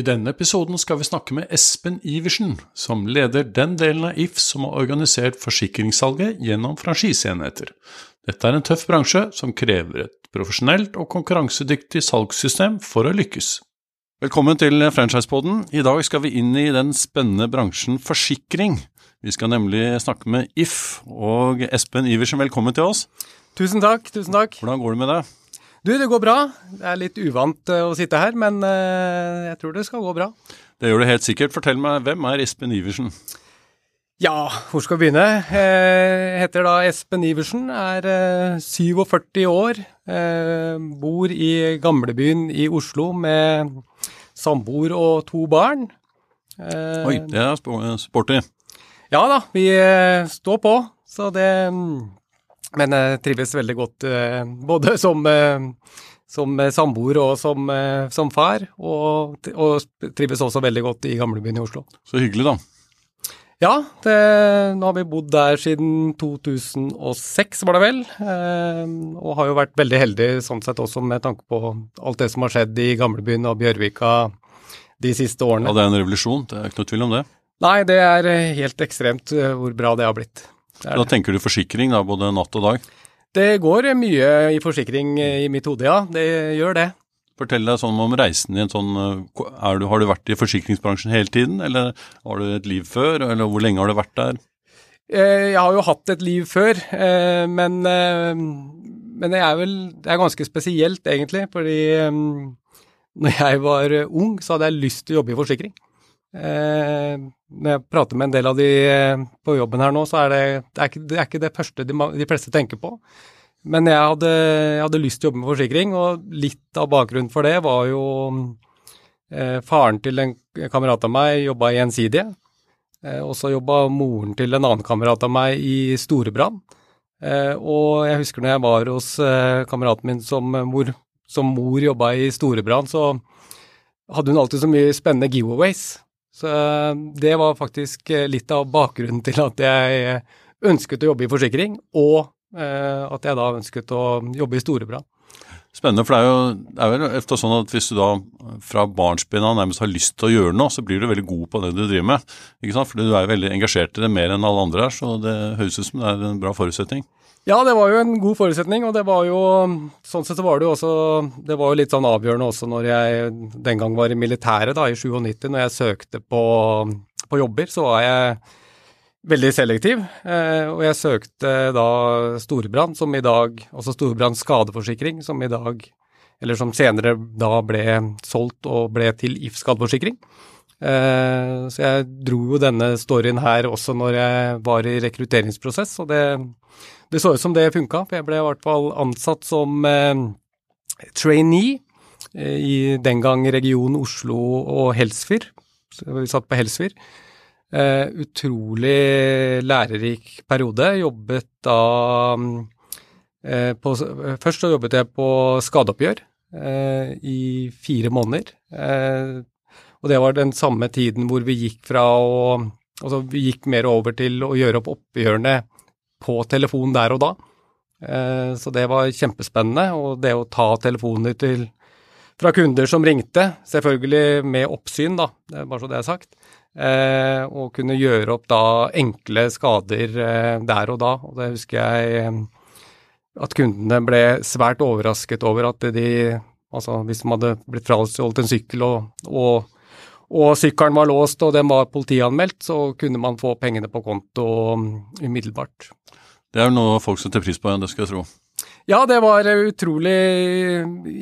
I denne episoden skal vi snakke med Espen Iversen, som leder den delen av If som har organisert forsikringssalget gjennom franchiseenheter. Dette er en tøff bransje som krever et profesjonelt og konkurransedyktig salgssystem for å lykkes. Velkommen til Franchisepoden. I dag skal vi inn i den spennende bransjen forsikring. Vi skal nemlig snakke med If, og Espen Iversen, velkommen til oss. Tusen takk, tusen takk. Hvordan går det med deg? Du, det går bra. Det er litt uvant uh, å sitte her, men uh, jeg tror det skal gå bra. Det gjør det helt sikkert. Fortell meg, hvem er Espen Iversen? Ja, hvor skal vi begynne? Jeg heter da Espen Iversen, er 47 år. Bor i gamlebyen i Oslo med samboer og to barn. Oi, det er sporty. Ja da, vi står på. Så det men jeg trives veldig godt eh, både som, eh, som samboer og som, eh, som far, og, og, trives også veldig godt i gamlebyen i Oslo. Så hyggelig, da. Ja, det, nå har vi bodd der siden 2006, var det vel. og har jo vært veldig heldig sånn sett også med tanke på alt det som har skjedd i gamlebyen og Bjørvika de siste årene. Ja, det er en revolusjon, det er ikke noe tvil om det? Nei, det er helt ekstremt hvor bra det har blitt. Da tenker du forsikring da, både natt og dag? Det går mye i forsikring i mitt hode, ja. Det gjør det. Fortell deg sånn om reisen din. Sånn, du, har du vært i forsikringsbransjen hele tiden, eller har du et liv før, eller hvor lenge har du vært der? Eh, jeg har jo hatt et liv før, eh, men, eh, men det er vel det er ganske spesielt, egentlig. Fordi når jeg var ung, så hadde jeg lyst til å jobbe i forsikring. Eh, når jeg prater med en del av de eh, på jobben her nå, så er det, det, er ikke, det er ikke det første de, de, fleste tenker på. Men jeg hadde, jeg hadde, lyst til å jobbe med forsikring, og litt av bakgrunnen for det var jo eh, Faren til en kamerat av meg jobba i Gjensidige. Eh, og så jobba moren til en annen kamerat av meg i Storebrand. Eh, og jeg husker når jeg var hos eh, kameraten min som mor, som mor jobba i Storebrand, så hadde hun alltid så mye spennende giveaways. Så eh, det var faktisk eh, litt av bakgrunnen til at jeg eh, ønsket å jobbe i forsikring, og at jeg da ønsket å jobbe i Storebrand. Spennende, for det er jo det er vel ofte sånn at hvis du da fra barnsben av nærmest har lyst til å gjøre noe, så blir du veldig god på det du driver med. ikke sant? Fordi du er veldig engasjert i det mer enn alle andre her, så det høres ut som det er en bra forutsetning. Ja, det var jo en god forutsetning, og det var jo Sånn sett så var det jo også Det var jo litt sånn avgjørende også når jeg den gang var i militæret, da, i 97, når jeg søkte på, på jobber, så var jeg veldig selektiv. Eh, og jeg søkte da Storebrand, som i dag Altså Storebrand skadeforsikring, som i dag Eller som senere da ble solgt og ble til If skadeforsikring. Eh, så jeg dro jo denne storyen her også når jeg var i rekrutteringsprosess, og det det så ut som det funka, for jeg ble i hvert fall ansatt som eh, trainee eh, i den gang region Oslo og Helsfyr. Vi satt på Helsfyr. Eh, utrolig lærerik periode. Jobbet da eh, på, Først så jobbet jeg på skadeoppgjør eh, i fire måneder. Eh, og det var den samme tiden hvor vi gikk fra å Altså vi gikk mer over til å gjøre opp oppgjørene på telefon der og da. Eh, så det var kjempespennende. Og det å ta telefoner til, fra kunder som ringte, selvfølgelig med oppsyn, da, bare så det er sagt, eh, og kunne gjøre opp da enkle skader eh, der og da. Og det husker jeg at kundene ble svært overrasket over at de Altså hvis de hadde blitt frastjålet en sykkel og, og og sykkelen var låst og den var politianmeldt, så kunne man få pengene på konto umiddelbart. Det er noe folk setter pris på, det skal jeg tro. Ja, det var utrolig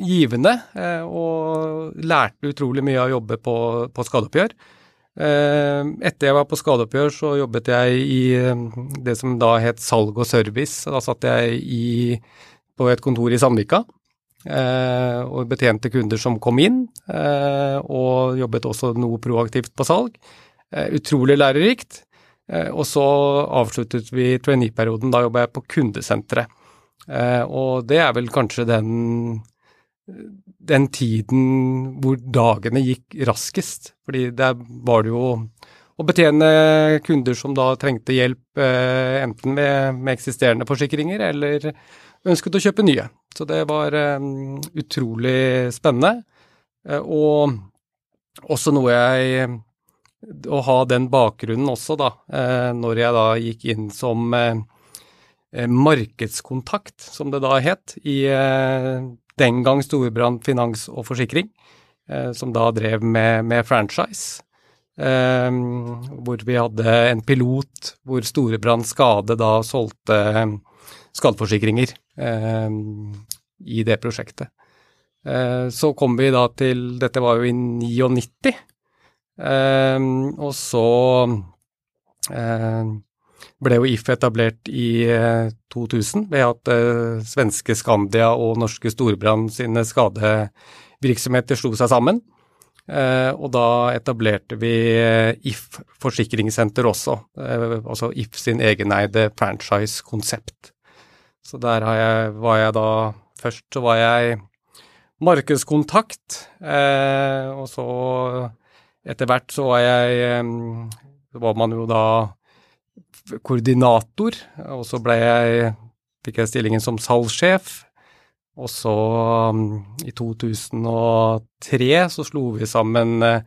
givende, eh, og lærte utrolig mye av å jobbe på, på skadeoppgjør. Eh, etter jeg var på skadeoppgjør, så jobbet jeg i eh, det som da het salg og service. Da satt jeg i, på et kontor i Sandvika og betjente kunder som kom inn, og jobbet også noe proaktivt på salg. Utrolig lærerikt. Og så avsluttet vi trainee-perioden. Da jobba jeg på kundesenteret. Eh, og det er vel kanskje den, den tiden hvor dagene gikk raskest. Fordi der var det jo å betjene kunder som da trengte hjelp, eh, enten med, med, eksisterende forsikringer eller ønsket å kjøpe nye. Så det var um, utrolig spennende. og også noe jeg Å ha den bakgrunnen også, da, når jeg da gikk inn som Eh, markedskontakt, som det da het, i eh, den gang Storebrand finans og forsikring, eh, som da drev med, med franchise. hvor vi hadde en pilot hvor Storebrand Skade da solgte skadeforsikringer i det prosjektet. så kom vi da til Dette var jo i 99. og så ble jo If etablert i 2000 eh, ved at uh, svenske Skandia og norske Storbrann sine skadevirksomheter slo seg sammen. Uh, og da etablerte vi If forsikringssenter også, uh, altså If sin egeneide franchise-konsept. Så der jeg, var jeg da Først så var jeg markedskontakt, og så etter hvert så var jeg Så var man jo da koordinator, og så ble jeg, fikk jeg stillingen som salgssjef. Og så, um, i 2003, så slo vi sammen uh,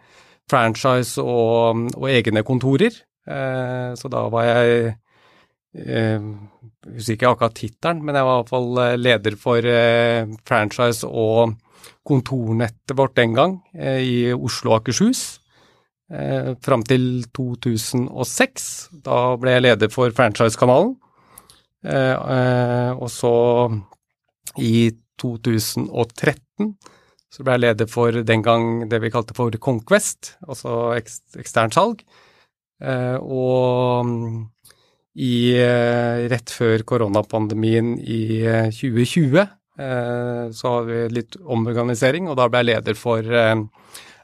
franchise og, um, og egne kontorer. Eh, så da var jeg uh, husker ikke akkurat tittelen, men jeg var i hvert fall uh, leder for uh, franchise og kontornettet vårt den gang uh, i Oslo og Akershus eh, fram til 2006. Da ble jeg leder for franchise-kanalen. Eh, eh, og så i 2013 så ble jeg leder for den gang det vi kalte for Conquest, altså eksternt salg. Eh, og i, eh, rett før koronapandemien i 2020 eh, så har vi litt omorganisering, og da ble jeg leder for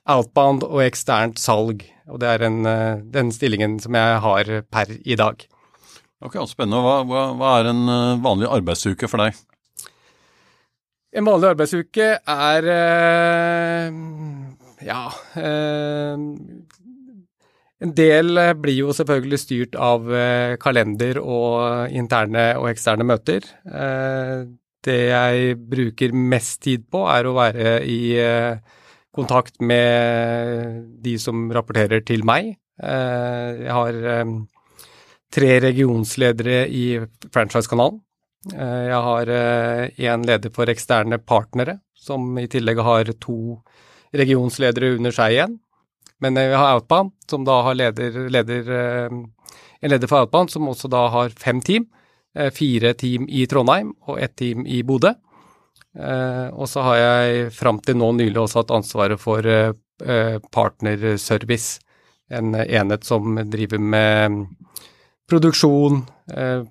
outbound og eksternt salg. Og det er en, eh, den stillingen som jeg har per i dag. Ok, Spennende. Hva, hva, hva er en eh, vanlig arbeidsuke for deg? En vanlig arbeidsuke er eh, ja En del blir jo selvfølgelig styrt av kalender og interne og eksterne møter. Det jeg bruker mest tid på, er å være i kontakt med de som rapporterer til meg. Eh, jeg har eh, tre regionsledere i franchise-kanalen. Eh, jeg har én leder for eksterne partnere, som i tillegg har to regionsledere under seg igjen. Men vi har Outbound, som da har leder, leder, en leder for Outbound, som også da har fem team. Fire team i Trondheim og ett team i Bodø. Eh, og så har jeg fram til nå nylig også hatt ansvaret for eh, eh, partnerservice, en enhet som driver med produksjon,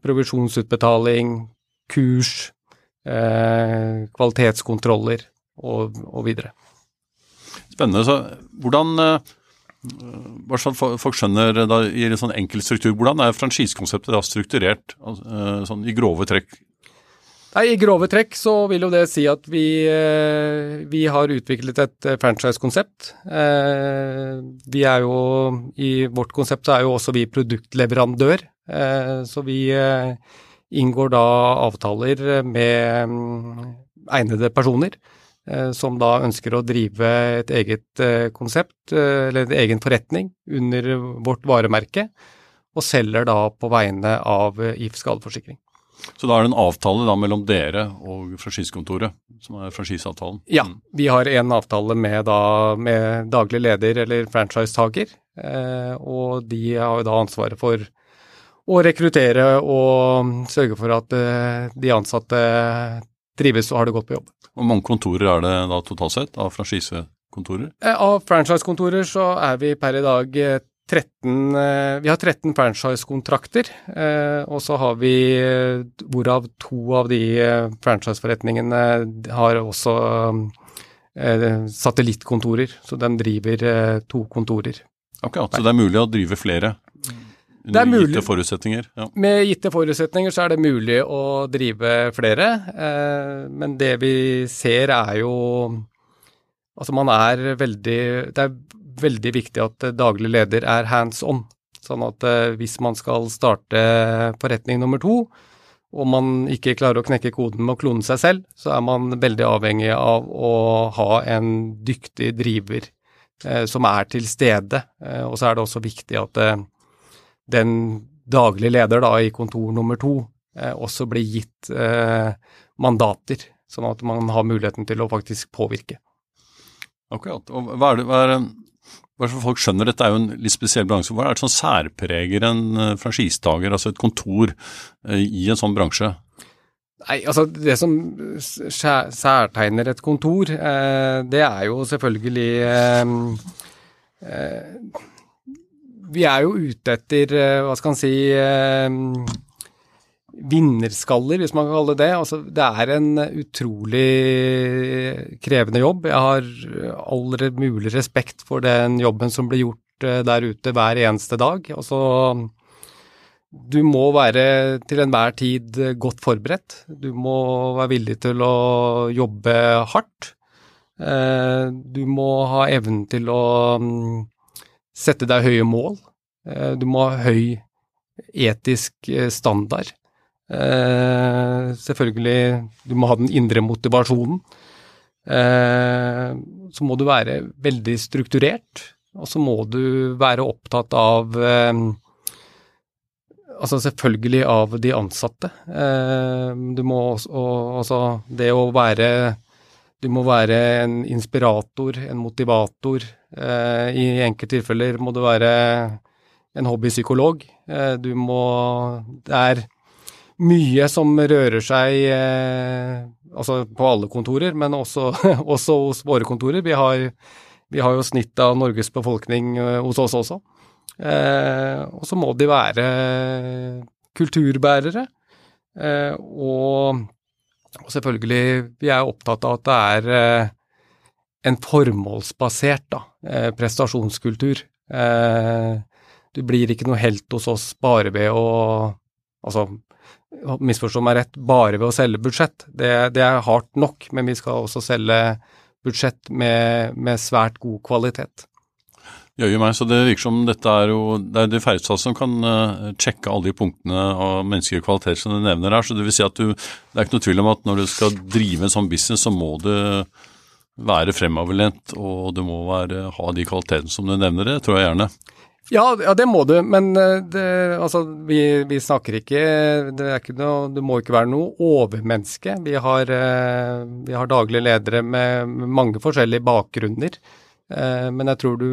provisjonsutbetaling, kurs, kvalitetskontroller og, og videre. Spennende. Så hvordan bare sånn folk skjønner da, i en sånn enkel struktur, Hvordan er franchisekonseptet strukturert sånn i grove trekk Nei, I grove trekk så vil jo det si at vi, eh, vi har utviklet et eh, franchise-konsept. Eh, vi er jo I vårt konsept så er jo også vi produktleverandør. Så vi inngår da avtaler med mm, egnede personer som da ønsker å drive et eget konsept, eller en egen forretning, under vårt varemerke, og selger da på vegne av If skadeforsikring. Så da er det en avtale da mellom dere og franchisekontoret, som er franchiseavtalen? Ja, mm. vi har en avtale med, da, med daglig leder eller franchisetaker, eh, og de har jo da ansvaret for å rekruttere og sørge for at eh, de ansatte trives og har det godt på jobb. Hvor mange kontorer er det da totalt sett av franchisekontorer? Eh, av franchisekontorer så er vi per i dag 13 eh, Vi har 13 franchisekontrakter, og så har vi hvorav to av de franchiseforretningene har også satellittkontorer, så de driver to kontorer. Akkurat, så det er mulig å drive flere? Det er mulig. Gitte forutsetninger? Ja. Med gitte forutsetninger så er det mulig å drive flere, eh, men det vi ser er jo Altså man er veldig Det er veldig viktig at daglig leder er hands on. Sånn at eh, hvis man skal starte forretning nummer to, og man ikke klarer å knekke koden med å klone seg selv, så er man veldig avhengig av å ha en dyktig driver eh, som er til stede. Eh, og så er det også viktig at eh, den daglige leder da, i kontor nummer to eh, også blir gitt eh, mandater, sånn at man har muligheten til å faktisk påvirke. Akkurat. Og hva er det, hva er det bare så folk skjønner, dette er jo en litt spesiell bransje. Hva er det som særpreger en uh, franchisetaker, altså et kontor, uh, i en sånn bransje? Nei, altså Det som særtegner et kontor, det er jo selvfølgelig vi er jo ute etter, eh, hva skal en si, eh, vinnerskaller, hvis man kan kalle det det. Altså, det er en utrolig krevende jobb. Jeg har all mulig respekt for den jobben som blir gjort eh, der ute hver eneste dag. Altså, du må være til enhver tid godt forberedt. Du må være villig til å jobbe hardt. Du må ha evnen til å mm, sette deg høye mål. Eh, du må ha høy etisk eh, standard. Eh, selvfølgelig, du må ha den indre motivasjonen. Så må du være veldig strukturert, og så må du være opptatt av Altså selvfølgelig av de ansatte. Du må også Altså det å være Du må være en inspirator, en motivator. I enkelte tilfeller må du være en hobbypsykolog. Eh, du må Det er mye som rører seg eh, altså på alle kontorer, men også, også hos våre kontorer. Vi har, vi har, jo snitt av Norges befolkning eh, hos oss også. og så må de være kulturbærere. og, og selvfølgelig, vi er opptatt av at det er en formålsbasert da, prestasjonskultur. Eh, du blir ikke noe helt hos oss bare ved å Altså, misforstå meg rett, bare ved å selge budsjett. Det, det, er hardt nok, men vi skal også selge budsjett med, med svært god kvalitet. Jøye meg, så det virker som dette er jo det er de færreste som kan uh, sjekke alle de punktene av menneskelige kvaliteter som du nevner her. Så det vil si at du Det er ikke noe tvil om at når du skal drive en sånn business, så må du være fremoverlent, og du må være, ha de kvalitetene som du nevner, det tror jeg gjerne. Ja, ja, det må du, men eh, det, altså, vi, vi, snakker ikke ikke noe Du må ikke være noe overmenneske. Vi har, eh, vi har daglige ledere med mange forskjellige bakgrunner. Eh, men jeg tror du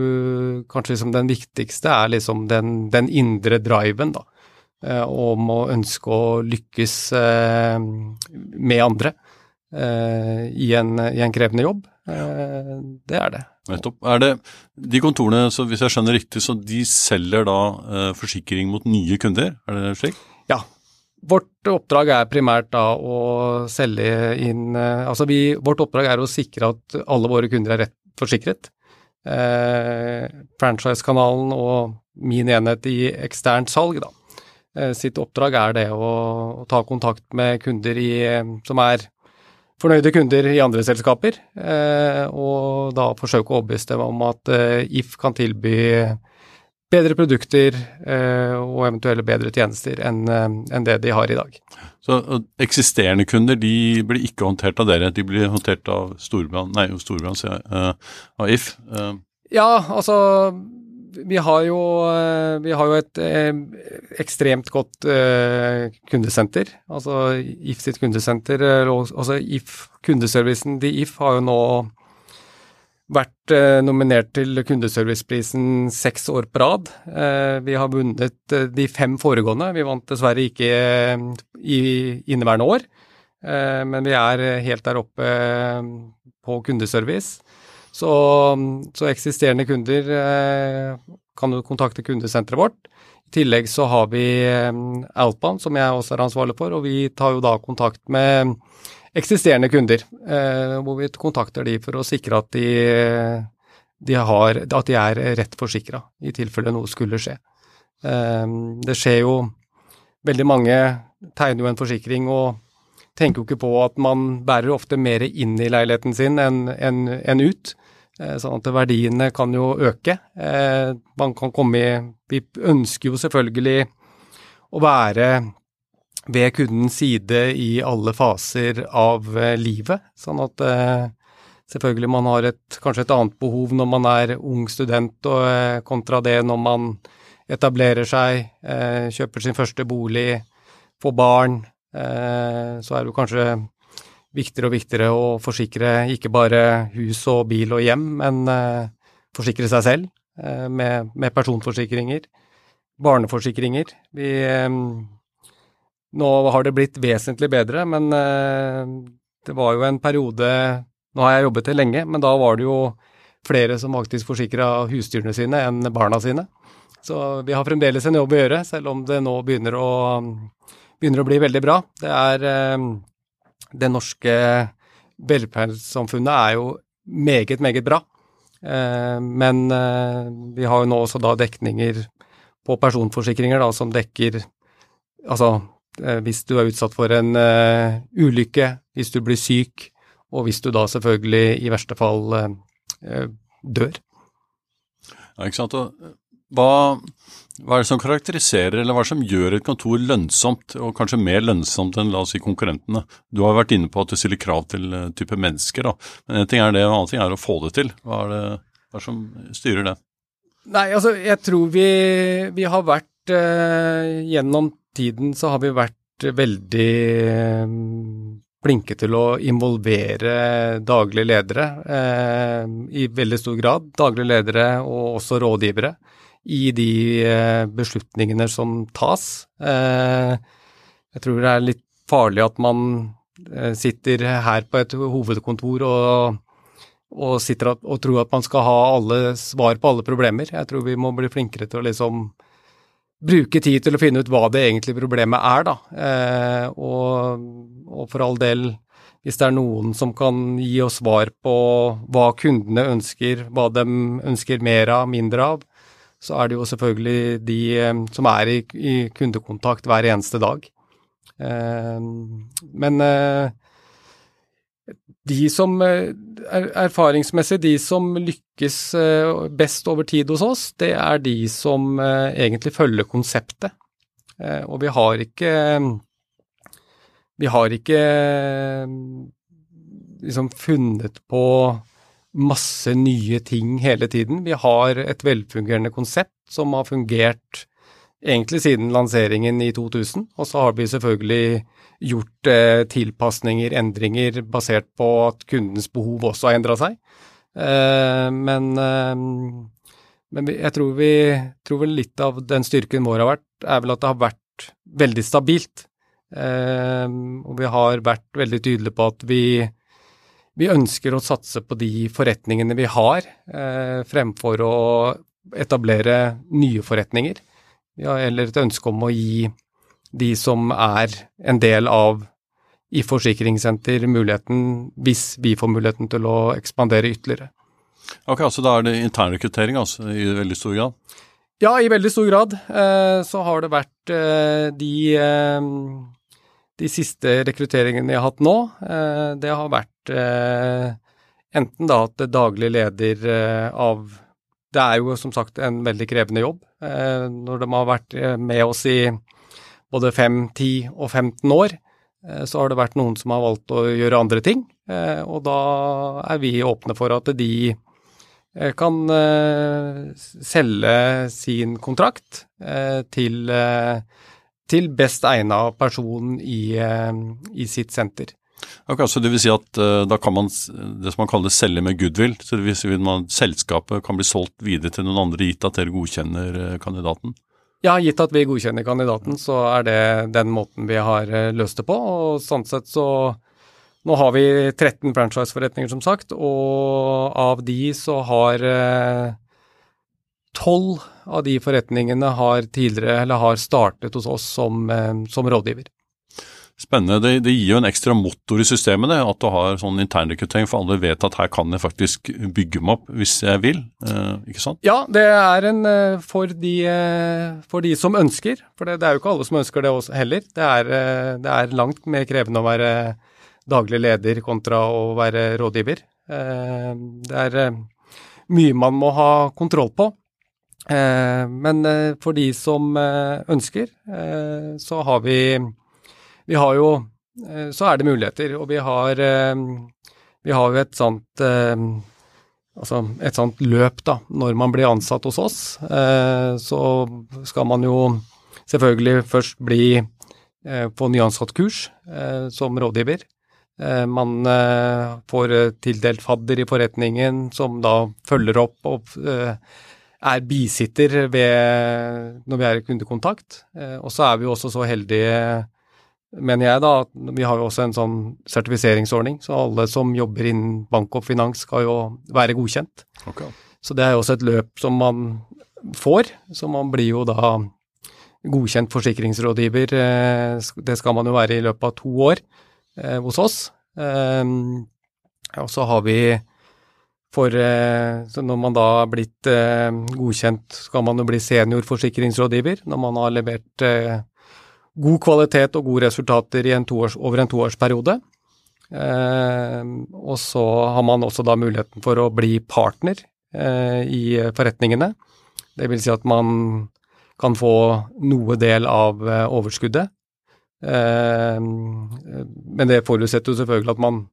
kanskje liksom den viktigste er liksom den, den indre driven, da. Om å ønske å lykkes med andre i en, i en krevende jobb. Det er det. Nettopp. Er det De kontorene, så hvis jeg skjønner riktig, så de selger da eh, forsikring mot nye kunder, er det slik? Ja. Vårt oppdrag er primært da å selge inn eh, Altså vi, vårt oppdrag er å sikre at alle våre kunder er rett forsikret. Eh, Franchise-kanalen og min enhet i eksternt salg, da. Eh, sitt oppdrag er det å, å ta kontakt med kunder i, eh, som er fornøyde kunder i andre selskaper, eh, og da forsøke å overbevise dem om at eh, If kan tilby bedre produkter eh, og eventuelle bedre tjenester enn det de har i dag. Så eksisterende kunder de blir ikke håndtert av dere, de blir håndtert av Storbrann, nei, Storbrann, sier jeg, av If? Ja, altså vi har jo, eh, vi har jo et eh, ekstremt godt eh, kundesenter. Altså If sitt kundesenter, altså If kundeservicen til If har jo nå vært eh, nominert til Kundeserviceprisen seks år på rad. Eh, vi har vunnet eh, de fem foregående. Vi vant dessverre ikke eh, i inneværende år, eh, men vi er helt der oppe eh, på kundeservice. Så, så eksisterende kunder kan jo kontakte kundesenteret vårt. I tillegg så har vi Outbound, som jeg også er ansvarlig for, og vi tar jo da kontakt med eksisterende kunder, eh, hvor vi kontakter de for å sikre at de, de, har, at de er rett forsikra, i tilfelle noe skulle skje. Eh, det skjer jo Veldig mange tegner jo en forsikring og tenker jo ikke på at man bærer ofte mer inn i leiligheten sin enn en, en ut. Eh, sånn at verdiene kan jo øke. Man kan komme i Vi ønsker jo selvfølgelig å være ved kundens side i alle faser av eh, livet. Sånn at eh, selvfølgelig man har et, kanskje et annet behov når man er ung student, og, eh, kontra det når man etablerer seg, eh, kjøper sin første bolig, får barn. Eh, så er det kanskje viktigere og viktigere å forsikre ikke bare hus og bil og hjem, men eh, forsikre seg selv med, med, personforsikringer. Barneforsikringer. Vi nå har det blitt vesentlig bedre, men eh, det var jo en periode Nå har jeg jobbet det lenge, men da var det jo flere som faktisk forsikra husdyrene sine enn barna sine. Så vi har fremdeles en jobb å gjøre, selv om det nå begynner å, begynner å bli veldig bra. Det er eh, Det norske velferdssamfunnet er jo meget, meget bra. Eh, men vi har jo nå også da dekninger på personforsikringer da, som dekker altså Eh, hvis du er utsatt for en ulykke, hvis du blir syk, og hvis du da selvfølgelig i verste fall dør. Ja, ikke sant. Og hva, hva, er det som karakteriserer, eller hva er det som gjør et kontor lønnsomt, og kanskje mer lønnsomt enn la oss si konkurrentene? Du har vært inne på at du stiller krav til uh, type mennesker, da. men en ting er det, en annen ting er å få det til. Hva er det, hva er det som styrer det? Nei, altså jeg tror vi, vi har vært gjennom tiden så har vi vært veldig flinke til å involvere daglige ledere eh, i veldig stor grad. Daglige ledere og også rådgivere i de eh, beslutningene som tas. Eh, jeg tror det er litt farlig at man eh, sitter her på et hovedkontor og, og sitter og tror at man skal ha alle svar på alle problemer. Jeg tror vi må bli flinkere til å liksom bruke tid til å finne ut hva det egentlige problemet er, da. Og, og, for all del, hvis det er noen som kan gi oss svar på hva kundene ønsker, hva de ønsker mer av, mindre av, så er det jo selvfølgelig de eh, som er i, i kundekontakt hver eneste dag. Eh, men eh, de som Erfaringsmessig, de som lykkes best over tid hos oss, det er de som egentlig følger konseptet. Og vi har ikke Vi har ikke liksom funnet på masse nye ting hele tiden. Vi har et velfungerende konsept som har fungert egentlig siden lanseringen i 2000, og så har vi selvfølgelig gjort eh, tilpasninger, endringer, basert på at kundens behov også har endra seg. Eh, men, eh, men, jeg tror, vi, tror vel litt av den styrken vår har vært, er vel at det har vært veldig stabilt. Eh, og vi har vært veldig tydelige på at vi, vi ønsker å satse på de forretningene vi har, eh, fremfor å etablere nye forretninger. Ja, eller et ønske om å gi de som er en del av i forsikringssenter muligheten, hvis vi får muligheten til å ekspandere ytterligere. Ok, Så da er det internrekruttering altså, i veldig stor grad? Ja, i veldig stor grad. Eh, så har det vært eh, de, eh, de siste rekrutteringene jeg har hatt nå. Eh, det har vært enten da at daglig leder eh, av Det er jo som sagt en veldig krevende jobb. når de har vært med oss i både 5, 10 og 15 år, eh, så har det vært noen som har valgt å gjøre andre ting. Eh, og da er vi åpne for at de eh, kan selge sin kontrakt til, best egna person i, sitt senter. Okay, så det vil si at uh, da kan man det som man kaller selge med goodwill. så det vil si at Selskapet kan bli solgt videre til noen andre gitt at dere godkjenner uh, kandidaten? Ja, gitt at vi godkjenner kandidaten, så er det den måten vi har uh, løst det på. og sånn sett så Nå har vi 13 franchiseforretninger, som sagt, og av de så har tolv av de forretningene har tidligere, eller har startet hos oss som, som rådgiver. Spennende. Det, det, gir jo en ekstra motor i systemet, det, at du har sånn internrekruttering, for alle vet at her kan jeg faktisk bygge meg opp hvis jeg vil. Eh, ikke sant? Ja, det er en eh, for de, eh, for de som ønsker. For det, det, er jo ikke alle som ønsker det også heller. Det er, eh, det er, langt mer krevende å være daglig leder kontra å være rådgiver. Det er mye man må ha kontroll på. Men for de som ønsker, så har vi vi har jo eh, Så er det muligheter, og vi har, eh, vi har jo et sånt eh, altså et sånt løp, da. Når man blir ansatt hos oss, så skal man jo selvfølgelig først bli på nyansatt-kurs som rådgiver. Man får tildelt fadder i forretningen som da følger opp og er bisitter ved, når vi er i kundekontakt. Og så er vi også så heldige mener jeg da, at vi har jo også en sånn sertifiseringsordning, så alle som jobber innen bank og finans skal jo være godkjent. Okay. Så det er jo også et løp som man får, så man blir jo da godkjent forsikringsrådgiver. Eh, det skal man jo være i løpet av to år eh, hos oss. Eh, og så har vi for Når man da har blitt godkjent, skal man jo bli seniorforsikringsrådgiver når man har levert god kvalitet og gode resultater en toårs, over en toårsperiode. Eh, og så har man også da muligheten for å bli partner eh, i forretningene. Det vil si at man kan få noe del av eh, overskuddet. Eh, men det forutsetter jo selvfølgelig at man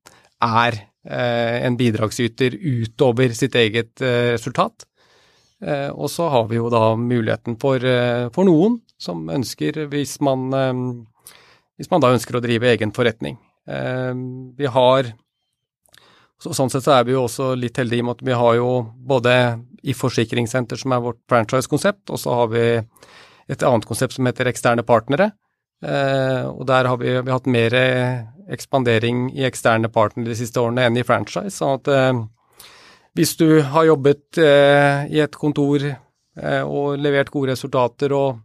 er eh, en bidragsyter utover sitt eget eh, resultat. og så har vi jo da muligheten for, for noen som ønsker, hvis man, eh, hvis man da ønsker å drive egen forretning. Eh, vi har Sånn sett så er vi jo også litt heldige med at vi har jo både i Forsikringssenter, som er vårt franchise-konsept, og så har vi et annet konsept som heter eksterne partnere. Eh, og der har vi, vi har hatt mer ekspandering i eksterne partnere de siste årene enn i franchise. sånn at hvis du har jobbet i et kontor og levert gode resultater og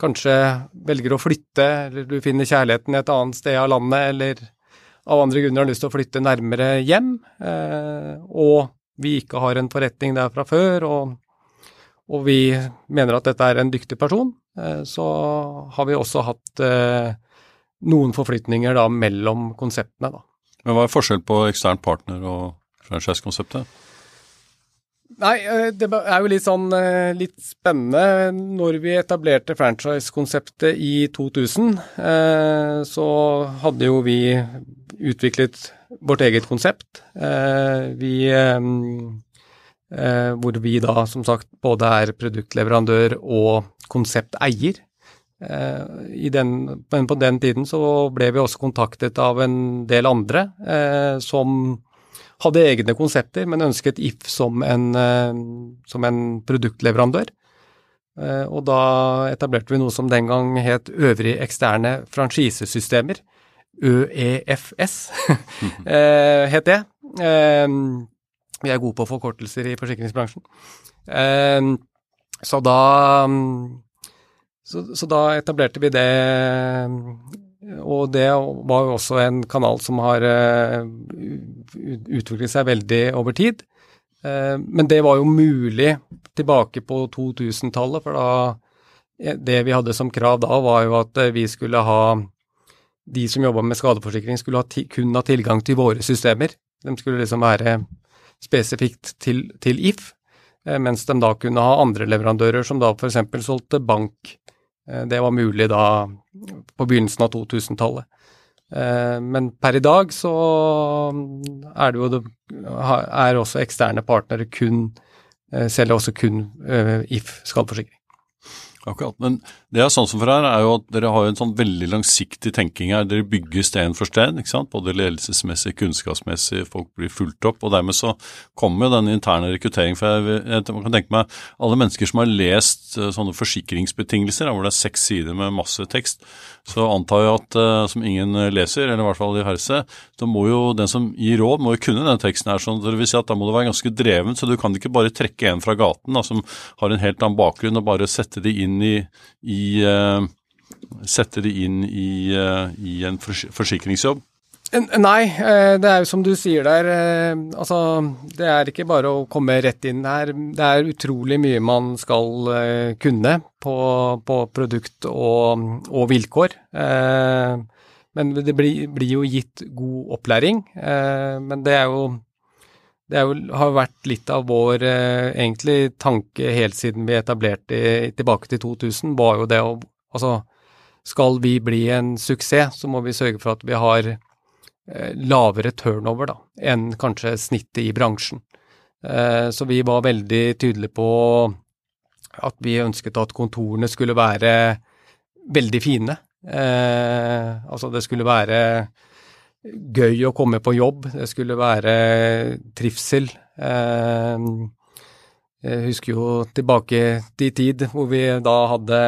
kanskje velger å flytte, eller du finner kjærligheten et annet sted av landet, eller av andre grunner har lyst til å flytte nærmere hjem, eh, og vi ikke har en forretning der fra før, og, og, vi mener at dette er en dyktig person, eh, så har vi også hatt eh, noen forflytninger da mellom konseptene. Da. Men Hva er forskjell på ekstern partner og franchise-konseptet? Nei, eh, det er jo litt sånn eh, litt spennende. Når vi etablerte franchise-konseptet i 2000, eh, så hadde jo vi utviklet vårt eget konsept. Vi Hvor vi da som sagt både er produktleverandør og konsepteier. men på den tiden så ble vi også kontaktet av en del andre som hadde egne konsepter, men ønsket If som en, eh, som en produktleverandør. Eh, og da etablerte vi noe som den gang het Øvrige eksterne franchisesystemer. ØEFS eh, het det. Vi er gode på forkortelser i forsikringsbransjen. Så da, så, så da etablerte vi det og det var jo også en kanal som har uh, utviklet seg veldig over tid. Uh, men det var jo mulig tilbake på 2000-tallet, for da Det vi hadde som krav da, var jo at eh, vi skulle ha De som jobba med skadeforsikring, skulle ha kun ha tilgang til våre systemer. De skulle liksom være spesifikt til, til If, mens de da kunne ha andre leverandører som da f.eks. solgte bank Eh, det var mulig da på begynnelsen av 2000-tallet. Eh, men per i dag så er det jo det, er også eksterne partnere kun eh, selger også kun If skadeforsikring. Akkurat. Men det er sånn som for her, er jo at dere har en sånn veldig langsiktig tenking her. Dere bygger sten for sten, ikke sant? både ledelsesmessig, kunnskapsmessig, folk blir fulgt opp. Og dermed så kommer jo den interne rekrutteringen. For jeg, jeg, kan tenke meg alle mennesker som har lest uh, sånne forsikringsbetingelser, hvor det er seks sider med masse tekst, så antar jeg at uh, som ingen leser, eller i hvert fall i færreste, så må jo den som gir råd, må jo kunne den teksten her. sånn, det vil si at Da må du være ganske dreven, så du kan ikke bare trekke en fra gaten da, som har en helt annen bakgrunn, og bare sette de inn inn i, i uh, Sette det inn i, uh, i en forsikringsjobb? Nei, eh, det er jo som du sier der. Altså, det er ikke bare å komme rett inn her. Det er utrolig mye man skal kunne på, på produkt og, og, vilkår. Men det blir, blir, jo gitt god opplæring. Men det er jo det jo, har vært litt av vår eh, egentlig tanke helt siden vi etablerte tilbake til 2000, var jo det å Altså, skal vi bli en suksess, så må vi sørge for at vi har eh, lavere turnover da, enn kanskje snittet i bransjen. Eh, så vi var veldig tydelige på at vi ønsket at kontorene skulle være veldig fine. Eh, altså det skulle være gøy å komme på jobb. Det skulle være trivsel. Eh, jeg husker jo tilbake til tid hvor vi da hadde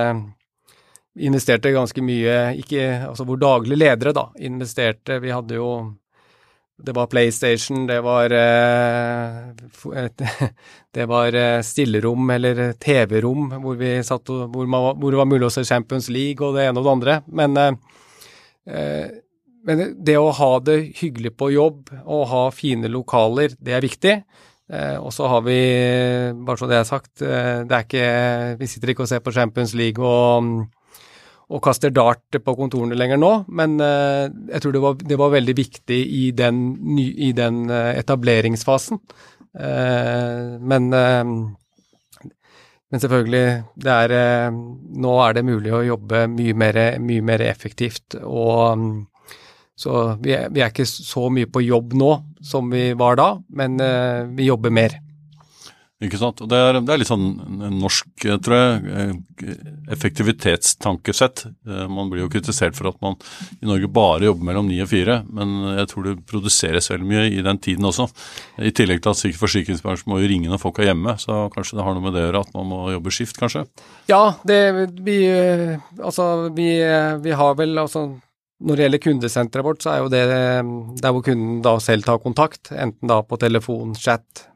investerte ganske mye ikke, Altså hvor daglige ledere da investerte. Vi hadde jo det var PlayStation, det var eh, Det var eh, stillerom eller TV-rom hvor, hvor, hvor, det var mulig å se Champions League og det ene og det andre. Men men det å ha det hyggelig på jobb og ha fine lokaler, det er viktig. Eh, og så har vi, bare så det er sagt, eh, det er ikke Vi sitter ikke og ser på Champions League og, og kaster dart på kontorene lenger nå, men eh, jeg tror det var, det var veldig viktig i den, i den eh, etableringsfasen. Eh, men eh, men selvfølgelig, er, nå er det mulig å jobbe mye mer, mye mer effektivt. Og så vi er, vi er, ikke så mye på jobb nå som vi var da, men uh, vi jobber mer. Ikke sant. Det er, det er litt sånn norsk, tror jeg, eh, effektivitetstankesett. Eh, man blir jo kritisert for at man i Norge bare jobber mellom ni og fire, men jeg tror det produseres veldig mye i den tiden også. I tillegg til at forsikringsbransjen må jo ringe når folk er hjemme, så kanskje det har noe med det å gjøre at man må jobbe skift, kanskje? Ja, det vi Altså, vi, vi har vel altså når det gjelder kundesenteret vårt, så er jo det der hvor kunden da selv tar kontakt, enten da på telefon, chat,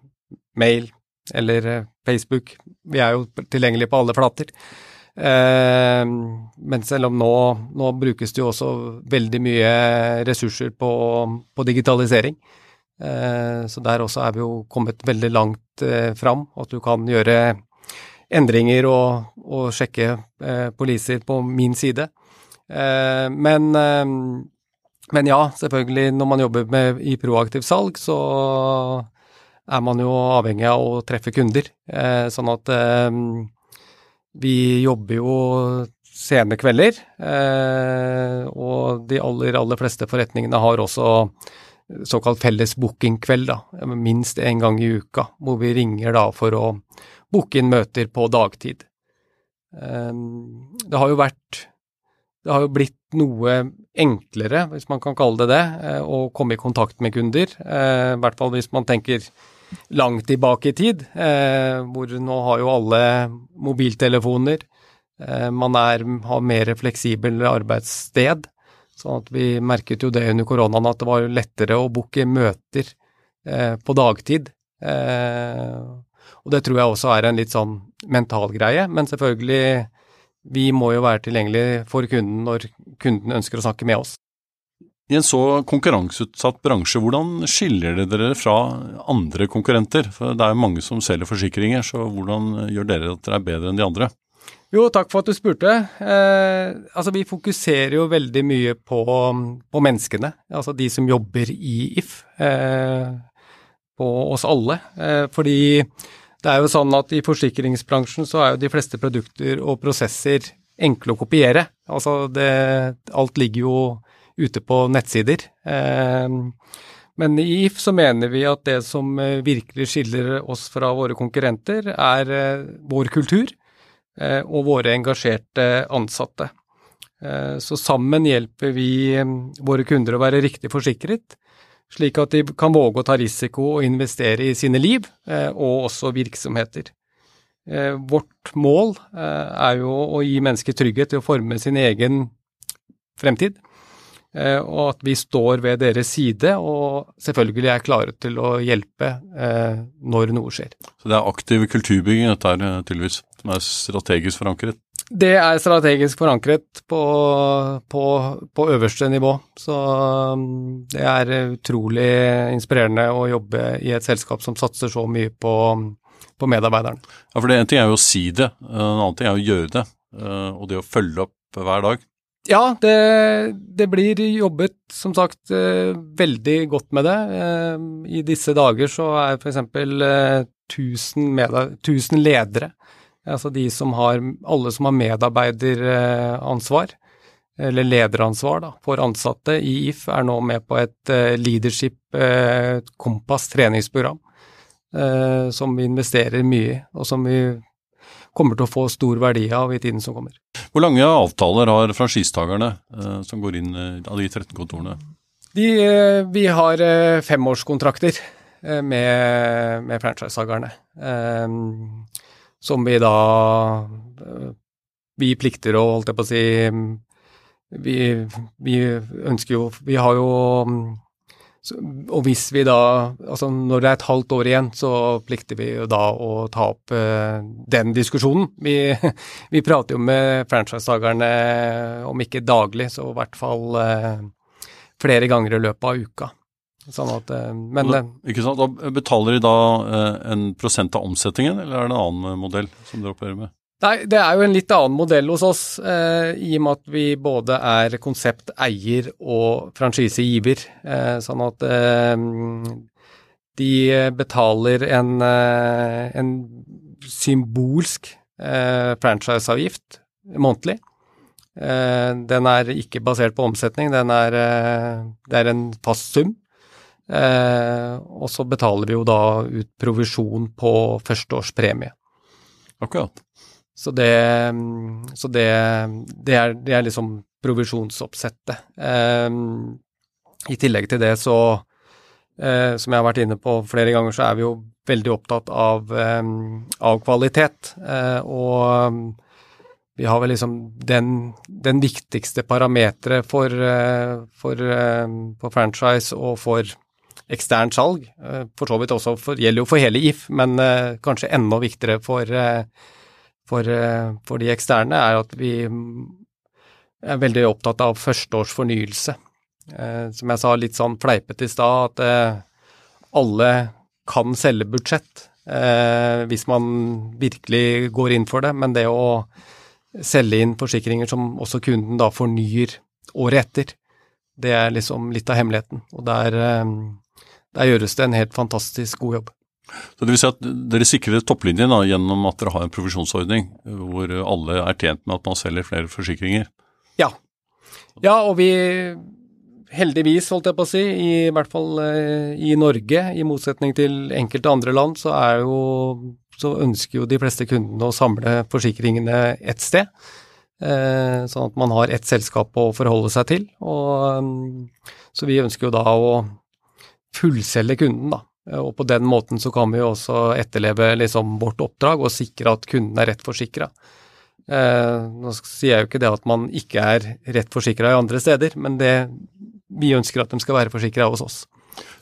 mail eller eh, Facebook. Vi er jo tilgjengelige på alle flater. Eh, men selv om nå, nå, brukes det jo også veldig mye ressurser på, på digitalisering. Eh, så der også er vi jo kommet veldig langt eh, fram, at du kan gjøre endringer og, og sjekke eh, poliser på min side. Eh, men, eh, men ja, selvfølgelig, når man jobber med, i proaktivt salg, så er man jo avhengig av å treffe kunder. Eh, sånn at vi jobber jo sene kvelder, og de aller, aller fleste forretningene har også såkalt felles bookingkveld, da, minst én gang i uka, hvor vi ringer da for å booke inn møter på dagtid. Det har jo vært det har jo blitt noe enklere, hvis man kan kalle det det, eh, å komme i kontakt med kunder. Eh, I hvert fall hvis man tenker langt tilbake i tid, eh, hvor nå har jo alle mobiltelefoner. Man er, har mer fleksibel arbeidssted. sånn at vi merket jo det under koronaen at det var lettere å booke møter på dagtid. Og det tror jeg også er en litt sånn mental greie, men selvfølgelig vi må jo være tilgjengelig for kunden når kunden ønsker å snakke med oss. I en så konkurranseutsatt bransje, hvordan skiller det dere fra andre konkurrenter? For det er jo mange som selger forsikringer, så hvordan gjør dere at dere er bedre enn de andre? Jo, takk for at du spurte. Eh, altså, vi fokuserer jo veldig mye på, på, menneskene, altså de som jobber i If. Eh, på oss alle. Eh, fordi det er jo sånn at i forsikringsbransjen så er jo de fleste produkter og prosesser enkle å kopiere. Altså det, alt ligger jo ute på nettsider. Eh, men i If så mener vi at det som eh, virkelig skiller oss fra våre konkurrenter, er eh, vår kultur. og våre engasjerte ansatte. Så sammen hjelper vi våre kunder å være riktig forsikret, slik at de kan våge å ta risiko og investere i sine liv, og også virksomheter. Vårt mål er jo å gi mennesker trygghet til å forme sin egen fremtid. Eh, og at vi står ved deres side og selvfølgelig er klare til å hjelpe eh, når noe skjer. Så det er aktiv kulturbygging dette eh, tydeligvis, som er strategisk forankret? Det er strategisk forankret på, på, på øverste nivå. Så mm, det er utrolig inspirerende å jobbe i et selskap som satser så mye på, på medarbeiderne. Ja, for det En ting er jo å si det, en annen ting er å gjøre det. Og det å følge opp hver dag. Ja, det, det, blir jobbet som sagt eh, veldig godt med det. Eh, I disse dager så er f.eks. Eh, 1000, ledere, altså de som har, alle som har medarbeideransvar, eller lederansvar da, for ansatte i If, er nå med på et leadership kompass treningsprogram som vi investerer mye i, og som vi kommer til å få stor verdi av i tiden som kommer. Hvor lange avtaler har franchisetakerne eh, som går inn eh, av de 13 kontorene? De, eh, vi har eh, femårskontrakter eh, med, med franchisetakerne. Eh, som vi da Vi plikter å, holdt jeg på å si vi, vi ønsker jo Vi har jo og hvis vi da Altså når det er et halvt år igjen, så plikter vi jo da å ta opp uh, den diskusjonen. Vi, vi, prater jo med franchisetakerne om ikke daglig, så i hvert fall uh, flere ganger i løpet av uka. Sånn at, uh, men da, Ikke sant. Da betaler de da en prosent av omsetningen, eller er det en annen modell som dere opererer med? Nei, det er jo en litt annen modell hos oss, eh, i og med at vi både er konsepteier og franchisegiver. Eh, sånn at eh, de betaler en, eh, en symbolsk eh, franchiseavgift månedlig. Eh, den er ikke basert på omsetning, den er, det er en fast sum. Og så betaler vi jo da ut provisjon på førsteårspremie. Akkurat. Så det, så det, det, er, det er, liksom provisjonsoppsettet. Eh, I tillegg til det så, eh, som jeg har vært inne på flere ganger, så er vi jo veldig opptatt av, um, av kvalitet. Uh, og vi har vel liksom den, den viktigste parameteret for, uh, for, for, franchise og for eksternt salg. For så vidt også for, gjelder jo for hele If, men kanskje enda viktigere for for, eh, for, de eksterne, er at vi er veldig opptatt av førsteårs fornyelse. Eh, som jeg sa litt sånn fleipete i stad, at eh, alle kan selge budsjett hvis man virkelig går inn for det, men det å selge inn forsikringer som også kunden da fornyer året etter, det er liksom litt av hemmeligheten. Og der, der gjøres det en helt fantastisk god jobb. Så det vil si at Dere sikrer topplinjen da, gjennom at dere har en provisjonsordning hvor alle er tjent med at man selger flere forsikringer? Ja. Ja, og vi heldigvis, holdt jeg på å si, i hvert fall eh, i Norge, i motsetning til enkelte andre land, så, jo, så ønsker jo de fleste kundene å samle forsikringene ett sted. Eh, sånn at man har ett selskap å forholde seg til. Og, mm, så vi ønsker jo da å fullselge kunden, da. Eh, og på den måten så kan vi jo også etterleve liksom vårt oppdrag og sikre at kunden er rett forsikra. Eh, nå sier jeg jo ikke det at man ikke er rett forsikra i andre steder, men det, vi ønsker at de skal være forsikra hos oss.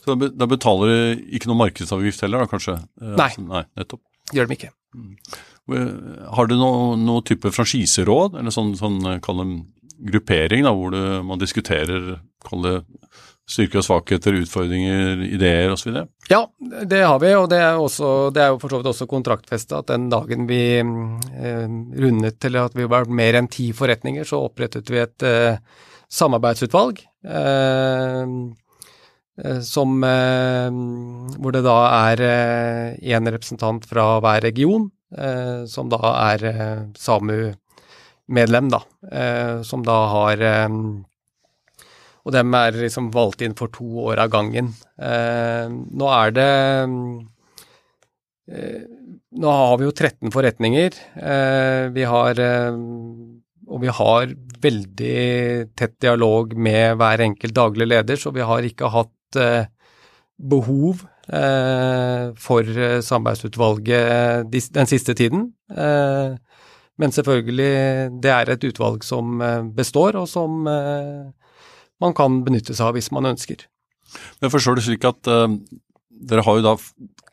Så da betaler de ikke noe markedsavgift heller, da kanskje? Eh, Nei. Altså, nei, nettopp. Gjør de ikke. Mm. Har du noen noe type franchiseråd, eller sånn, sånn kall det gruppering, da, hvor det, man diskuterer kall det styrker og svakheter, utfordringer, ideer osv.? Ja, det har vi, og det er, også, det er jo for så vidt også kontraktfesta at den dagen vi eh, rundet til at vi var mer enn ti forretninger, så opprettet vi et eh, samarbeidsutvalg. Eh, eh som, eh, hvor det da er én eh, representant fra hver region, som da er SAMU-medlem, da. som da har og dem er liksom valgt inn for to år av gangen. Eh, nå er det eh, nå har vi jo 13 forretninger. Vi har og vi har veldig tett dialog med hver enkelt daglig leder, så vi har ikke hatt behov for samarbeidsutvalget den siste tiden. Men selvfølgelig, det er et utvalg som består, og som man kan benytte seg av hvis man ønsker. Jeg forstår det slik at uh, dere har jo da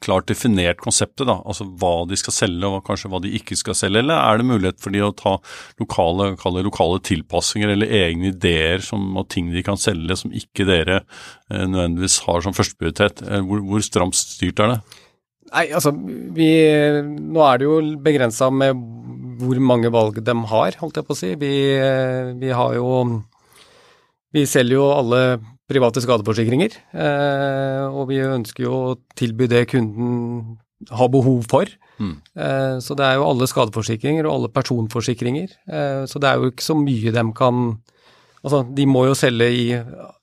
klart definert konseptet, da, altså hva de skal selge og kanskje hva de ikke skal selge, eller er det mulighet for de å ta lokale, lokale tilpassinger eller egne ideer som, og ting de kan selge som ikke dere uh, nødvendigvis har som førsteprioritet? Uh, hvor, hvor stramt styrt er det? Nei, altså vi Nå er det jo begrensa med hvor mange valg de har, holdt jeg på å si. Vi, vi har jo vi selger jo alle private skadeforsikringer, eh, og vi ønsker jo å tilby det kunden har behov for. Mm. Eh, så det er jo alle skadeforsikringer og alle personforsikringer. Eh, så det er jo ikke så mye de kan Altså, de må jo selge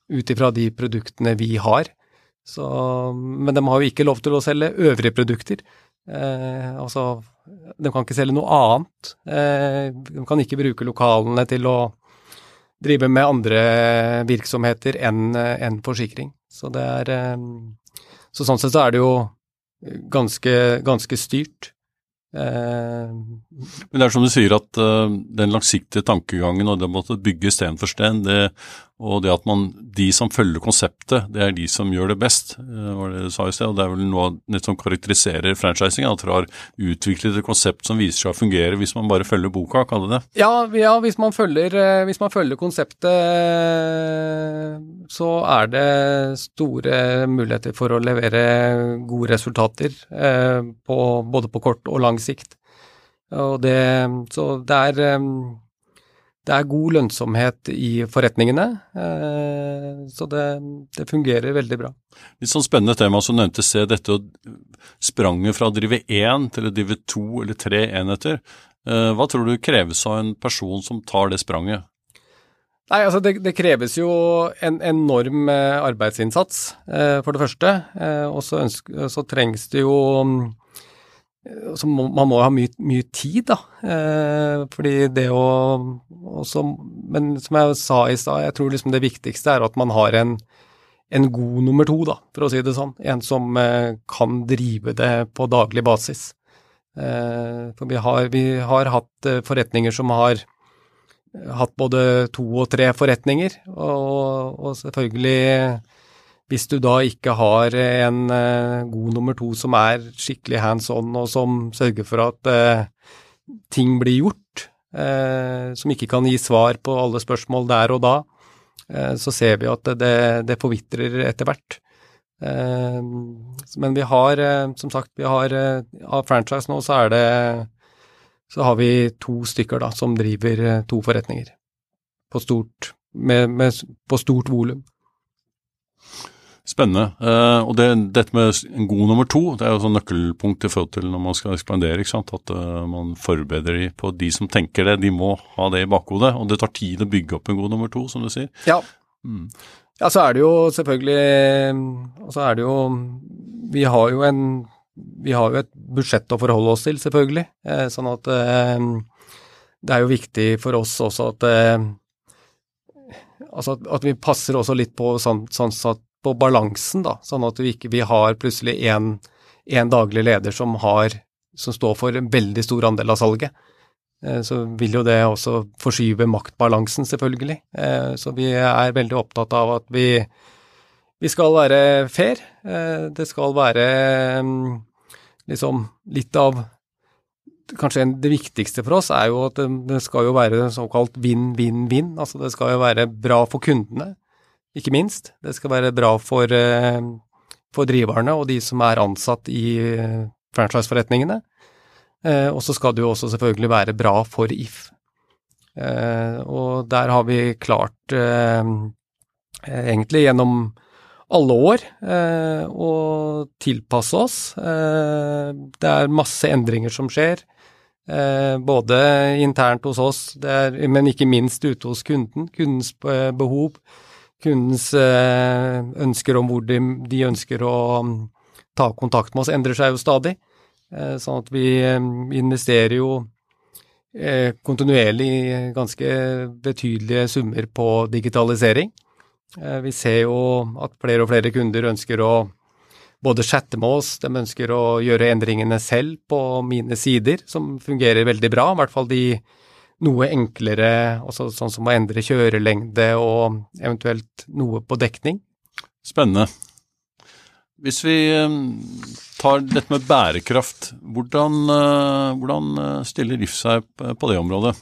ut ifra de produktene vi har. Så, men de har jo ikke lov til å selge øvrige produkter. Eh, altså, de kan ikke selge noe annet. Eh, de kan ikke bruke lokalene til å drive med andre virksomheter enn en forsikring. Så det er eh, Så sånn sett så er det jo ganske, ganske styrt. Eh, Men det er som du sier at den langsiktige tankegangen og det måtte bygge sten for sten, det, og det at man, de som følger konseptet, det er de som gjør det best, uh, var det du sa i sted. og Det er vel noe nett som karakteriserer franchising, at dere har utviklet et konsept som viser seg å fungere hvis man bare følger boka, kaller det Ja, ja hvis, man følger, hvis man følger konseptet, så er det store muligheter for å levere gode resultater, uh, på, både på kort og lang sikt. Og det, så det er, det er god lønnsomhet i forretningene, eh, så det, det fungerer veldig bra. Litt sånn spennende tema som nevnte se dette spranget fra å drive én til å drive to eller tre enheter. Eh, hva tror du kreves av en person som tar det spranget? Nei, altså det, det, kreves jo en enorm eh, arbeidsinnsats, for det første. Og så, så trengs det jo så må, man må ha mye, mye tid, da. Eh, fordi det å også, Men som jeg sa i stad, jeg tror liksom det viktigste er at man har en, en, god nummer to, da, for å si det sånn. En som eh, kan drive det på daglig basis. Eh, for vi har, vi har hatt eh, forretninger som har hatt både to og tre forretninger, og, og selvfølgelig hvis du da ikke har en uh, god nummer to som er skikkelig hands on, og som sørger for at eh, ting blir gjort, eh, som ikke kan gi svar på alle spørsmål der og da, så ser vi at det, det forvitrer etter hvert. men vi har, som sagt, vi har av franchise nå, så er det så har vi to stykker da, som driver to forretninger på stort, med, med, på stort volum. Spennende. Uh, og det, dette med en god nummer to, det er jo sånn nøkkelpunkt i forhold til når man skal ekspandere. ikke sant? At uh, man forbereder de på de som tenker det. De må ha det i bakhodet. Og det tar tid å bygge opp en god nummer to, som du sier. Ja. Mm. Ja, så er det jo selvfølgelig Og så er det jo Vi har jo en Vi har jo et budsjett å forholde oss til, selvfølgelig. Eh, sånn at eh, det er jo viktig for oss også at eh, Altså at, at vi passer også litt på sånn, sånn at på balansen, da, sånn at vi ikke vi har plutselig én daglig leder som, har, som står for en veldig stor andel av salget. Eh, så vil jo det også forskyve maktbalansen, selvfølgelig. Eh, så vi er veldig opptatt av at vi, vi skal være fair. Eh, det skal være mm, liksom litt av Kanskje det viktigste for oss er jo at det skal jo være såkalt vinn-vinn-vinn. Altså det skal jo være bra for kundene ikke minst. Det skal være bra for, eh, for driverne og de som er ansatt i eh, franchiseforretningene. Eh, og så skal det jo også selvfølgelig være bra for If. Og der har vi klart, egentlig gjennom alle år, å tilpasse oss. Det er masse endringer som skjer. Både internt hos oss, er, men ikke minst ute hos kunden. Kundens behov kundens eh, ønsker om hvor de, de, ønsker å mm, ta kontakt med oss, endrer seg jo stadig. Sånn at vi investerer jo kontinuerlig ganske betydelige summer på digitalisering. Vi ser jo at flere og flere kunder ønsker å både chatte med oss, de ønsker å gjøre endringene selv på mine sider, som fungerer veldig bra. I hvert fall de noe enklere, altså sånn som å endre kjørelengde og eventuelt noe på dekning. Spennende. Hvis vi eh, tar dette med bærekraft, hvordan, eh, hvordan eh, stiller RIF seg på det området?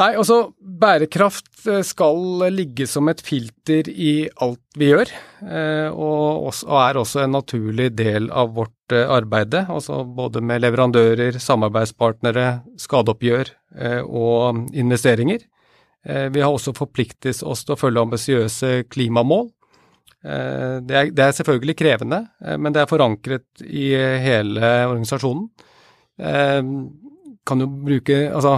Nei, altså bærekraft eh, skal ligge som et filter i alt vi gjør, eh, og, er også en naturlig del av vårt eh, arbeide. Altså både med leverandører, samarbeidspartnere, skadeoppgjør og investeringer. Vi har også forpliktet oss til å følge ambisiøse klimamål. Det er, det er selvfølgelig krevende, men det er forankret i hele organisasjonen. Kan jo bruke Altså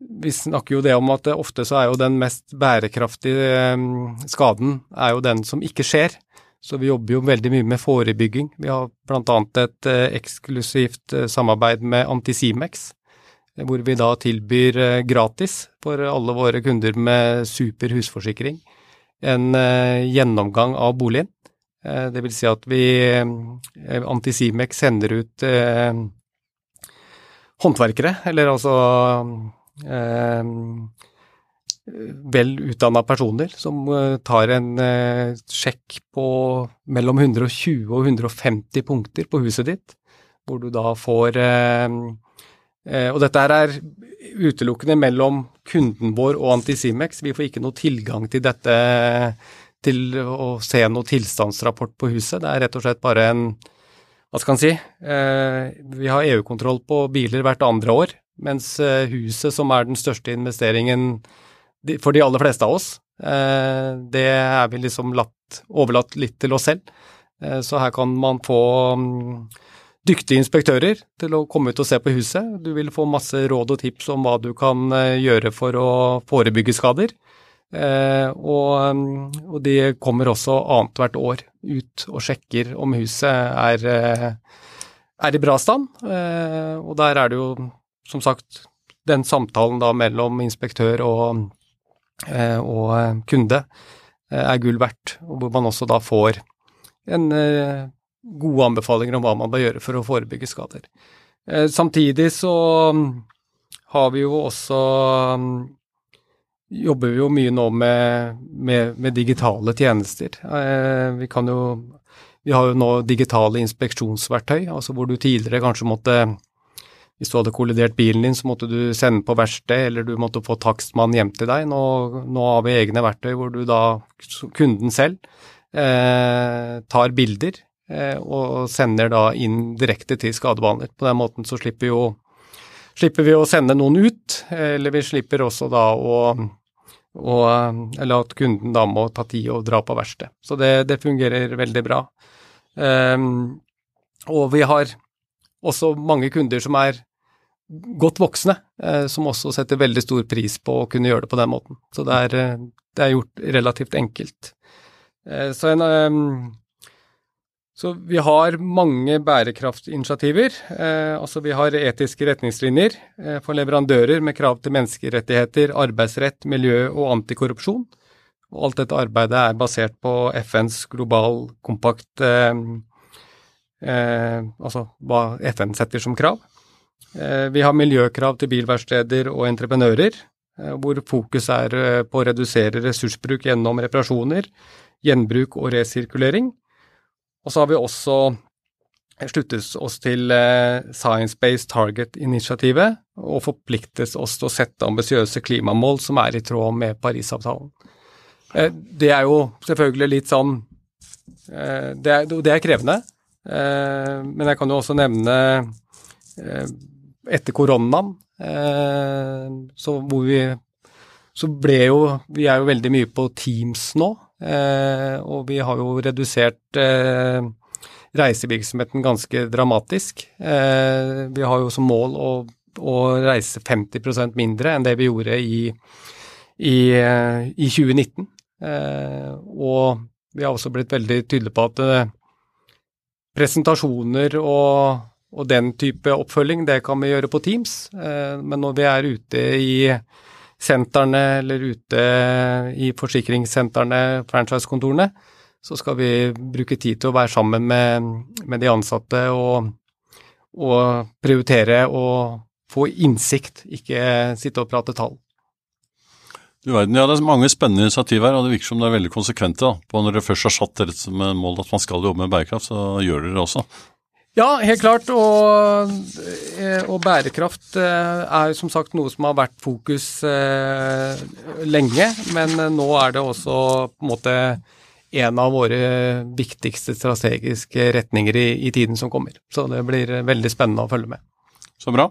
vi snakker jo det om at ofte så er jo den mest bærekraftige ehm, skaden er jo den som ikke skjer. Så vi jobber jo veldig mye med forebygging. Vi har bl.a. et eh, eksklusivt eh, samarbeid med Antisimex, hvor vi da tilbyr eh, gratis for alle våre kunder med super husforsikring en gjennomgang av boligen. Det vil si at vi Antisimex sender ut håndverkere, eller altså eh, vel utdanna personer som eh, tar en eh, sjekk på mellom 120 og 150 punkter på huset ditt, hvor du da får eh, eh, Og dette er utelukkende mellom kunden vår og Antisimex. Vi får ikke noe tilgang til dette til å se noe tilstandsrapport på huset. Det er rett og slett bare en hva skal en si, eh, vi har EU-kontroll på biler hvert andre år, mens eh, huset, som er den største investeringen for de aller fleste av oss, eh, det er vi liksom latt, overlatt litt til oss selv. Eh, så her kan man få mm, dyktige inspektører til å komme ut og se på huset. Du vil få masse råd og tips om hva du kan gjøre for å forebygge skader. Og, mm, og de kommer også annethvert år ut og sjekker om huset er, er i bra stand. Og der er det jo som sagt, den samtalen da mellom inspektør og, eh, og eh, kunde eh, er gull verdt, og hvor man også da får en gode anbefalinger om hva man bør gjøre for å forebygge skader. Samtidig så mm, har vi jo også mm, jobber vi jo mye nå med, med, med digitale tjenester. Vi kan jo vi har jo nå digitale inspeksjonsverktøy, altså hvor du tidligere kanskje måtte hvis du hadde kollidert bilen din, så måtte du sende på verksted, eller du måtte få takstmann hjem til deg. Nå, nå, har vi egne verktøy hvor du da, kunden selv, eh, tar bilder eh, og sender da inn direkte til skadebehandler. På den måten så slipper, jo, slipper vi å sende noen ut, eller vi slipper også da å og, eller at kunden da må ta tid og dra på verksted. Så det, det, fungerer veldig bra. Um, og vi har også mange kunder som er godt voksne, eh, som også setter veldig stor pris på å kunne gjøre det på den måten. Så det er, eh, det er gjort relativt enkelt. Eh, så, en, så, vi har mange bærekraftinitiativer. Altså vi har etiske retningslinjer for leverandører med krav til menneskerettigheter, arbeidsrett, miljø og antikorrupsjon. Og alt dette arbeidet er basert på FNs global kompakt eh, eh, Altså hva FN setter som krav. Eh, vi har miljøkrav til bilverksteder og entreprenører, eh, hvor fokus er eh, på å redusere ressursbruk gjennom reparasjoner, gjenbruk og resirkulering. Og så har vi også sluttet oss til Science Based Target-initiativet og forpliktes oss til å sette ambisiøse klimamål som er i tråd med Parisavtalen. Det er jo selvfølgelig litt sånn Det er, det er krevende, men jeg kan jo også nevne etter koronaen, eh, så hvor vi så ble jo Vi er jo veldig mye på Teams nå, eh, og vi har jo redusert eh, reisevirksomheten ganske dramatisk. vi har jo som mål å, å reise 50% mindre enn det vi gjorde i, i, i 2019. og vi har også blitt veldig tydelige på at presentasjoner og, og, den type oppfølging, det kan vi gjøre på Teams. Eh, men når vi er ute i sentrene eller ute i forsikringssentrene, franchisekontorene, så skal vi bruke tid til å være sammen med, med de ansatte og, og prioritere og få innsikt, ikke sitte og prate tall. Du verden, ja, Det er mange spennende initiativ her, og det virker som det er veldig konsekvente. da, Når dere først har satt dere som mål at man skal jobbe med bærekraft, så gjør dere det også. Ja, helt klart. Og, eh, og bærekraft eh, er som sagt noe som har vært fokus eh, lenge. Men nå er det også på en måte en av våre viktigste strategiske retninger i, i tiden som kommer. Så det blir veldig spennende å følge med. Så bra.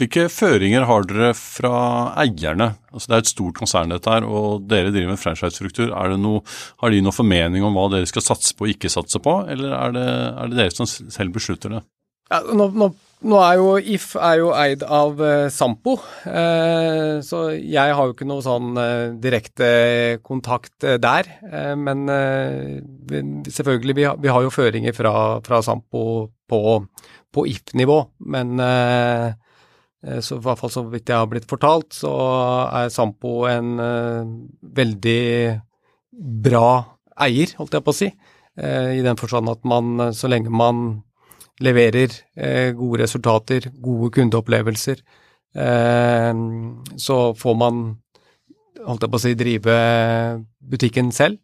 Hvilke føringer har dere fra eierne? Altså Det er et stort konsern dette her, og dere driver med franchisestruktur. Har de noen formening om hva dere skal satse på og ikke satse på, eller er det, er det dere som selv beslutter det? Ja, nå, nå, nå, er jo If er jo eid av uh, Sampo, uh, så jeg har jo ikke noe sånn uh, direkte kontakt der. men selvfølgelig, vi har, vi har, jo føringer fra, fra Sampo på, på If-nivå. Men så i hvert fall så vidt jeg har blitt fortalt, så er Sampo en uh, veldig bra eier, holdt jeg på å si. Uh, I den forstand at man, så lenge man leverer gode resultater, gode kundeopplevelser, så får man, holdt jeg på å si, drive butikken selv.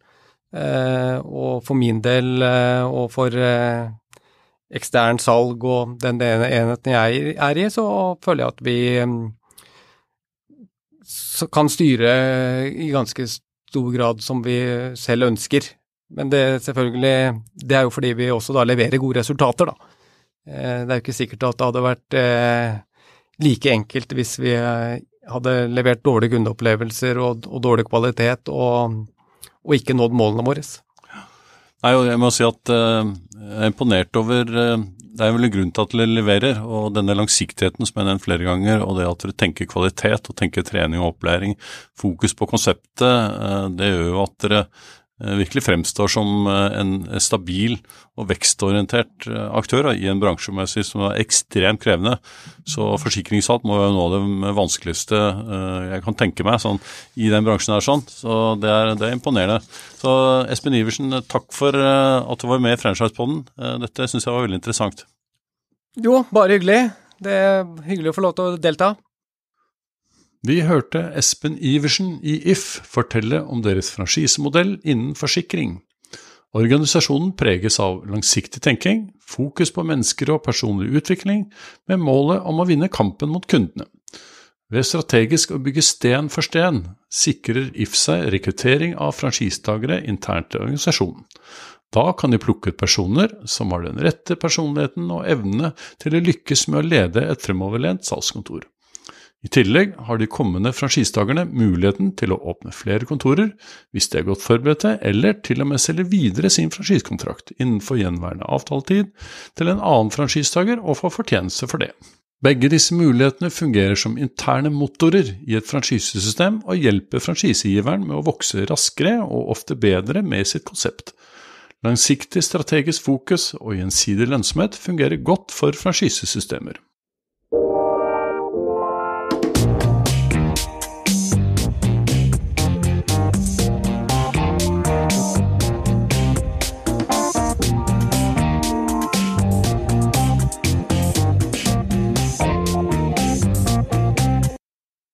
og for min del, og for ekstern salg og den enheten jeg er i, så føler jeg at vi mm, kan styre i ganske stor grad som vi selv ønsker. Men det selvfølgelig Det er jo fordi vi også da leverer gode resultater, da. Eh, det er jo ikke sikkert at det hadde vært eh, like enkelt hvis vi eh, hadde levert dårlige kundeopplevelser og, og dårlig kvalitet og, og ikke nådd målene våre. Nei, jeg må si at jeg er imponert over uh, Det er vel en grunn til at dere leverer, og denne langsiktigheten som jeg har nevnt flere ganger, og det at dere tenker kvalitet og tenker trening og opplæring, fokus på konseptet, uh, det gjør jo at dere Eh, virkelig fremstår som eh, en stabil og vekstorientert eh, aktør i en bransje som er ekstremt krevende. Så forsikringssalg må noe av det vanskeligste jeg kan tenke meg sånn, i den bransjen. her sånn. Så det er, det er, imponerende. Så Espen Iversen, takk for at du var med i Franchisepoden. Dette syns jeg var veldig interessant. Jo, bare hyggelig. Det er hyggelig å få lov til å delta. Vi hørte Espen Iversen i If fortelle om deres franchisemodell innen forsikring. Organisasjonen preges av langsiktig tenking, fokus på mennesker og personlig utvikling, med målet om å vinne kampen mot kundene. Ved strategisk å bygge sten for sten sikrer If seg rekruttering av franchisetagere internt i organisasjonen. Da kan de plukke ut personer som har den rette personligheten og evnene til å lykkes med å lede et fremoverlent salgskontor. I tillegg har de kommende franchisetakerne muligheten til å åpne flere kontorer hvis de er godt forberedte, eller til og med selge videre sin franchisekontrakt innenfor gjenværende avtaletid til en annen franchisetaker og få fortjeneste for det. Begge disse mulighetene fungerer som interne motorer i et franchisesystem og hjelper franchisegiveren med å vokse raskere og ofte bedre med sitt konsept. Langsiktig strategisk fokus og gjensidig lønnsomhet fungerer godt for franchisesystemer.